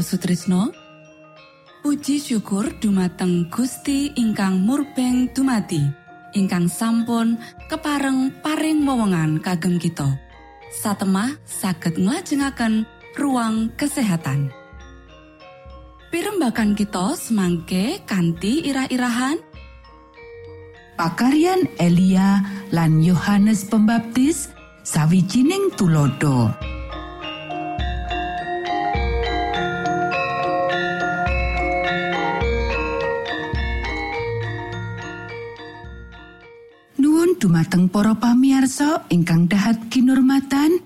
Sutrisno Puji syukur dumateng Gusti ingkang murbeng dumati ingkang sampun kepareng paring wewenngan kagem kita. Satemah saged nglajengaken ruang kesehatan. Pirembakan kita semangke kanthi irah-irahan. Pakarian Elia lan Yohanes Pembaptis sawijining tulodo. Dumateng para pamiarsa ingkang dahat kinurmatan,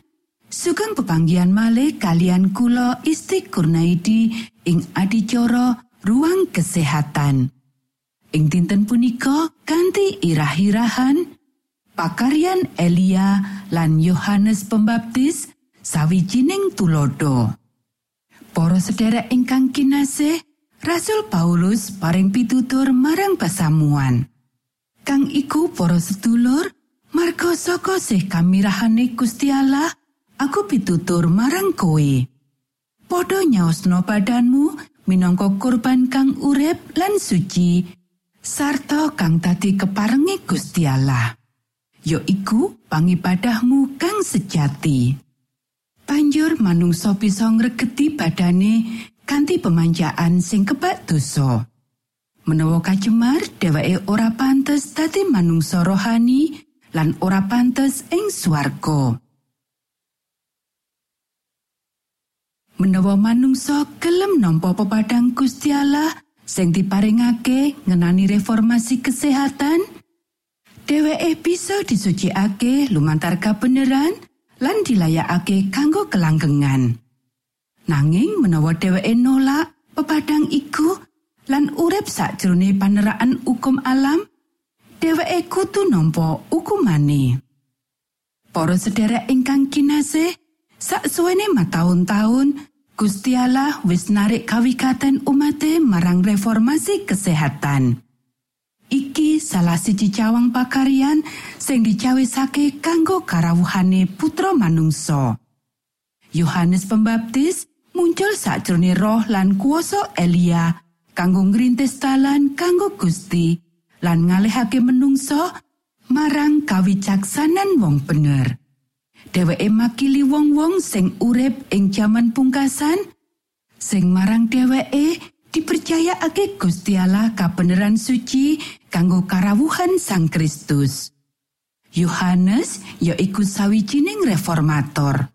sugeng pepanggian malih kalian kula Isti Kurnaidi ing adicara ruang kesehatan. Ing dinten punika kanthi irah-irahan pakaryan Elia lan Yohanes Pembaptis sawijining tulodo. Para sedherek ingkang kinasih, Rasul Paulus paring pitutur marang pasamuan. Kang iku para sedulur, marga saka sih kamirahane Gusti Allah, aku pitutur marang kowe. Padha nyaosno badanmu minangka kurban kang urip lan suci sarta kang tadi keparengi Gusti Allah ya iku pangibadahmu kang sejati Panjur manungsa bisa ngregeti badane kanthi pemanjaan sing kebak dosa menawa kacemar dheweke ora pantes dadi manungsa rohani lan ora pantes ing swarga. Menawa manungsa gelem nampa pepadang Gusti Allah sing diparingake ngenani reformasi kesehatan dheweke bisa disucikake lumantar kabeneran lan dilayakake kanggo kelanggengan. Nanging menawa dheweke nolak pepadang iku lan urip sakjroning paneraan hukum alam dheweke kudu nampa hukumane para sedherek ingkang kinasih sak suwene mataun-taun Gusti Allah wis narik kawikaten umate marang reformasi kesehatan. Iki salah siji cawang pakarian sing dicawisake kanggo karawuhane putra manungsa. Yohanes Pembaptis muncul sakjroning roh lan kuasa Elia kanggo ngrintis talan kanggo Gusti lan ngalihake menungsa marang kawicaksanan wong bener. dheweke makili wong-wong sing urip ing jaman pungkasan sing marang dheweke dipercayakake Gusti Allah kabeneran suci kanggo karawuhan Sang Kristus. Yohanes ya iku sawijining reformator.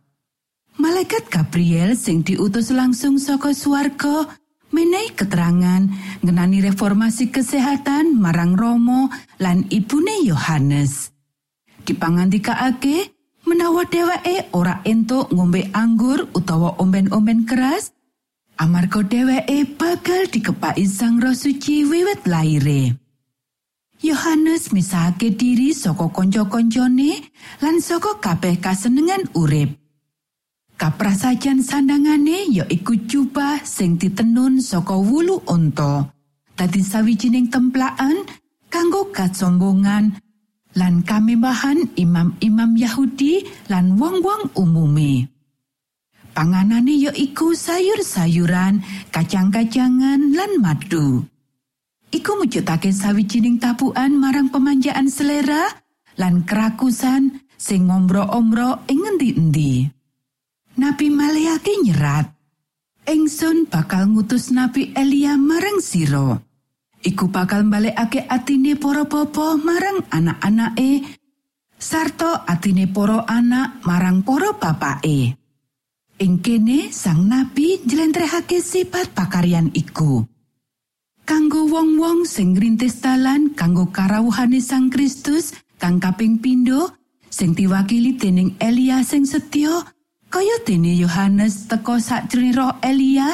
Malaikat Gabriel sing diutus langsung saka swarga menehi keterangan ngenani reformasi kesehatan marang Romo lan ibune Yohanes. Dipangandikaake menawa dheweke ora entuk ngombe anggur utawa omben-omben keras amarga dheweke bakal dikepaki sang roh suci wiwit laire Yohanes misahake diri saka kanca-kancane lan saka kabeh kasenengan urip kaprasajan sandangane ya iku jubah sing ditenun saka wulu onta dadi sawijining templakan kanggo kasombongan lan kamembahan imam-imam Yahudi lan wong-wong umume. Panganane ya iku sayur-sayuran, kacang-kacangan lan madu. Iku mujudake sawijining tapuan marang pemanjaan selera lan kerakusan sing ngombro-ombro ing endi-endi. Nabi Maliaki nyerat, Engson bakal ngutus Nabi Elia marang siro. iku bakal mbalekake atine para bapa marang anak-anake sarta atine para anak marang para bapake. Ing kene sang nabi njlentrehake sifat pakaryan iku. Kanggo wong-wong sing ngrintis dalan kanggo karawuhane sang Kristus kang kaping pindho sing diwakili dening Elia sing setya kaya dene Yohanes teka sakjroning roh Elia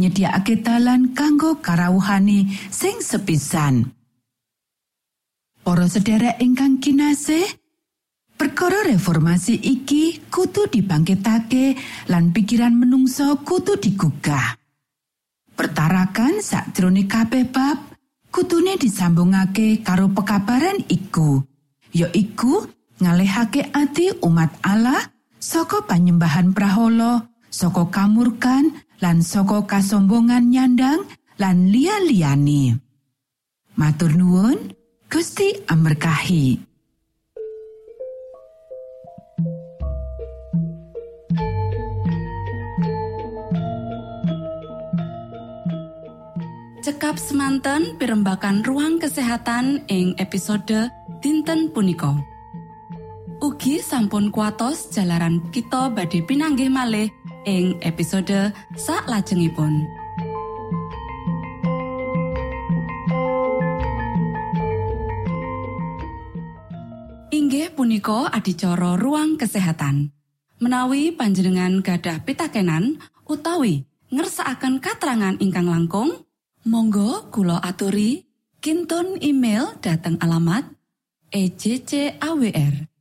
nyediakake dalan kanggo karawuhane sing sepisan. Para sederek ingkang kinasih, perkara reformasi iki kudu dibangkitake lan pikiran menungso kudu digugah. Pertarakan sakjroning kabeh bab kutune disambungake karo pekabaran iku, ya iku ngalihake ati umat Allah saka panyembahan prahala, saka kamurkan lan saka kasombongan nyandang lan liya-liyane. Matur nuwun, Gusti amberkahi. Cekap semanten pimbakan ruang kesehatan ing episode dinten punika. Ugi sampun kuatos jalaran kita badhe pinanggih malih ing episode sak lajengipun. Inggih punika adicara ruang kesehatan. Menawi panjenengan gadah pitakenan utawi ngersaakan katerangan ingkang langkung, Monggo Kulo aturi Kinton email dateng alamat ejcawr@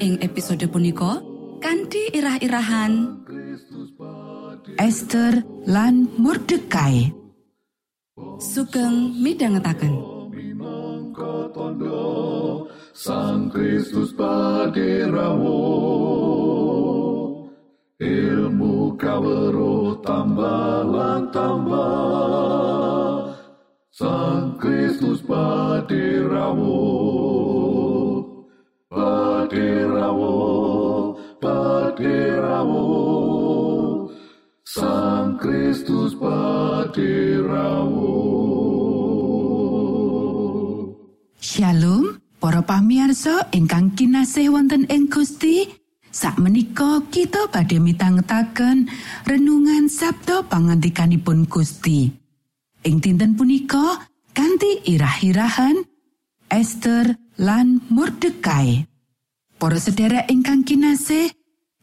ing episode punika kanthi irah-irahan. Esther lan Mordekai. Sugeng tondo Sang Kristus paderamu Ilmu kawero tambah lan tambah. Sang Kristus paderamu Paderamu Sang Kristus paderamu Shalom para pamiarsa ingkang kinasih wonten ing Gusti Sakmenika kita badhe mitangetaken renungan Sabda pangandikanipun Gusti. Ing dinten punika kanthi irah-irahan Esther lan Mordekai. Para sedherek ingkang kinasih,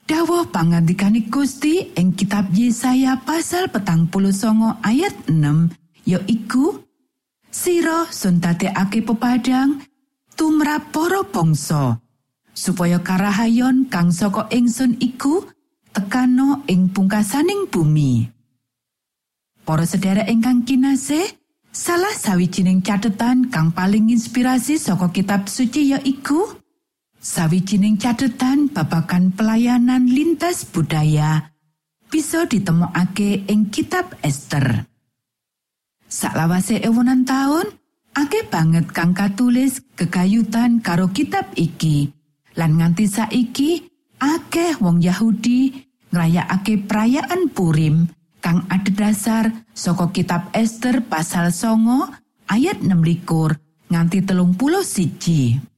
dawuh pangandikane Gusti ing kitab Yesaya pasal petang puluh songo ayat 6 yaiku Sira suntatekake pepadang tumrap para bangsa supaya karahayon kang saka ingsun iku tekano ing pungkasaning bumi. Para sedherek ingkang kinasih, salah sawijining catetan kang paling inspirasi saka kitab suci yaiku sawijining catetan babagan pelayanan lintas budaya bisa ditemokake ing kitab Esther. Saklawase ewonan taun, akeh banget kang katulis kegayutan karo kitab iki. Lan nganti saiki, akeh wong Yahudi ngrayakake perayaan Purim kang adhedhasar saka kitab Esther pasal songo ayat 16 nganti telung puluh siji.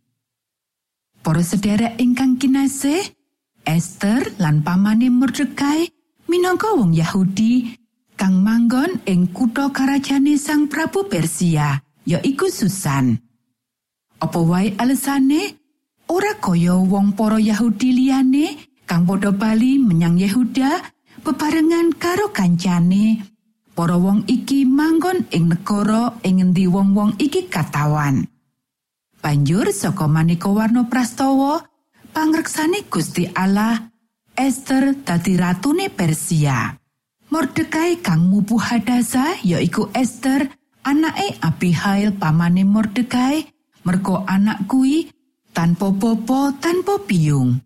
Para sedherek ingkang kinasih, Esther lan pamane Mordekai minangka wong Yahudi kang manggon ing kutha karajane Sang Prabu Persia, yaiku Susan. Apa wae alesane ora kaya wong para Yahudi liyane kang padha bali menyang Yehuda bebarengan karo kancane. Para wong iki manggon ing negara ing ngendi wong-wong iki katawan. Banjur saka maneka warna prastawa, pangreksane Gusti Allah, Esther dadi ratune Persia. Mordekai kang mupu hadasa yaiku Esther, anake Abihail pamane Mordekai, merga anak kuwi tanpa popo tanpa biyung.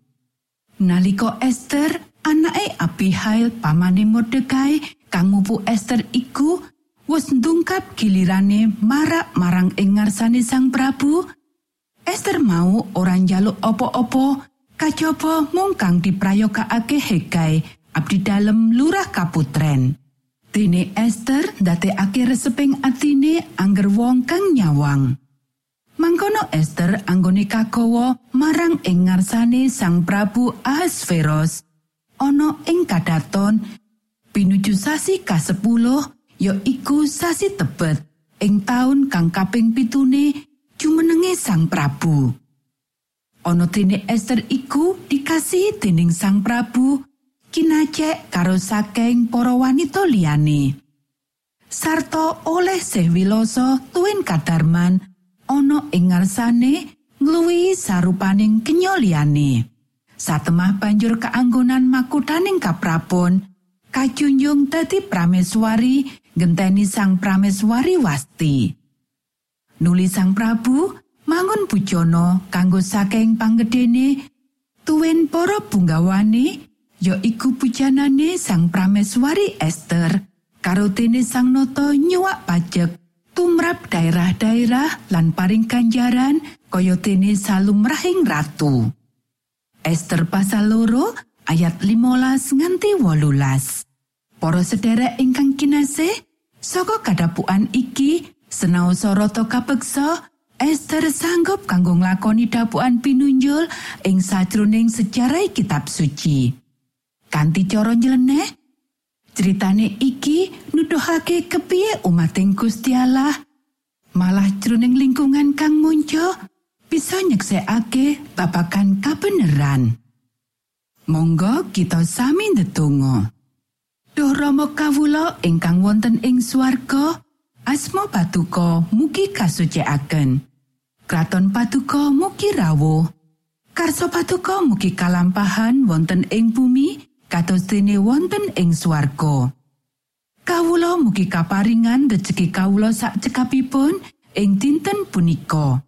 Nalika Esther, anake Abihail pamane Mordekai kang mupu Esther iku wis ndungkap gilirane marak marang ing ngarsane Sang Prabu. Esther mau ora njaluk apa-apa kajaba mung kang diprayogakake Hegai abdi dalem lurah kaputren. Dene Esther ndadekake reseping atine angger wong kang nyawang. Mangkono Esther anggone kagawa marang ing ngarsane Sang Prabu Ahasveros ana ing kadaton pinuju sasi ka-10 ya iku sasi tebet ing taun kang kaping pitune jumenenge Sang Prabu. Ana dene Esther iku dikasih dening Sang Prabu kinacek karo saking para wanita liyane. Sarta oleh sehwiloso tuwin kadarman ana ing ngarsane ngluwihi sarupaning kenya liyane. Satemah banjur keanggonan makutaning kaprapon, kajunjung dadi prameswari genteni sang prameswari wasti. Nuli sang Prabu mangun bujana kanggo saking panggedene tuwin para bunggawane ya iku pujanane sang prameswari Esther karo dene sang nata nyuwak pajek tumrap daerah-daerah lan paring ganjaran kaya dene salumrahing ratu. Esther pasal loro ayat 15 nganti wolulas. Para sederek ingkang kinasih, saka kadapuan iki, senau sorota kapeksa, Esther sanggup kanggo nglakoni dapuan pinunjul ing sajroning sejarah kitab suci. Kanti cara nyeleneh, ceritane iki nuduhake kepiye umating Gusti Allah malah jroning lingkungan kang munco bisa nyeksekake babagan kabeneran. Monggo kita sami ndedonga. Duh Rama kawula ingkang wonten ing swarga, asma patuko mugi kasucikaken. Kraton patuko mugi rawuh. Karso patuko mugi kalampahan wonten ing bumi kados dene wonten ing swarga. Kawula mugi kaparingan rejeki kawula sak cekapipun ing dinten punika.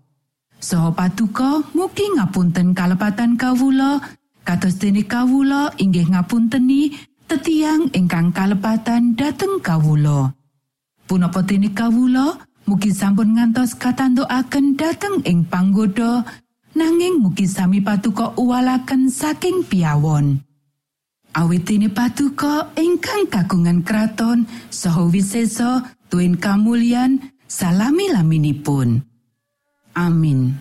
Saha patuko mugi ngapunten kalepatan kawula kados dene kawula inggih ngapunteni tetiang ingkang kalepatan dhateng kawula. Punapa dene kawula mugi sampun ngantos katantukaken dhateng ing panggoda nanging mugi sami patuko uwalaken saking piawon. Awit dene patuko ingkang kagungan kraton saha wisesa tuen kamulyan salami laminipun. Amin.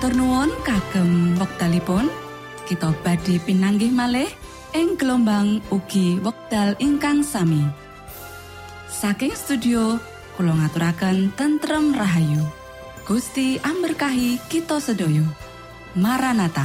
Matur nuwun kagem wektalipun kita badhe pinanggih malih ing gelombang ugi wekdal ingkang sami. Saking studio kula ngaturaken tentrem rahayu. Gusti amberkahi kita sedaya. Maranata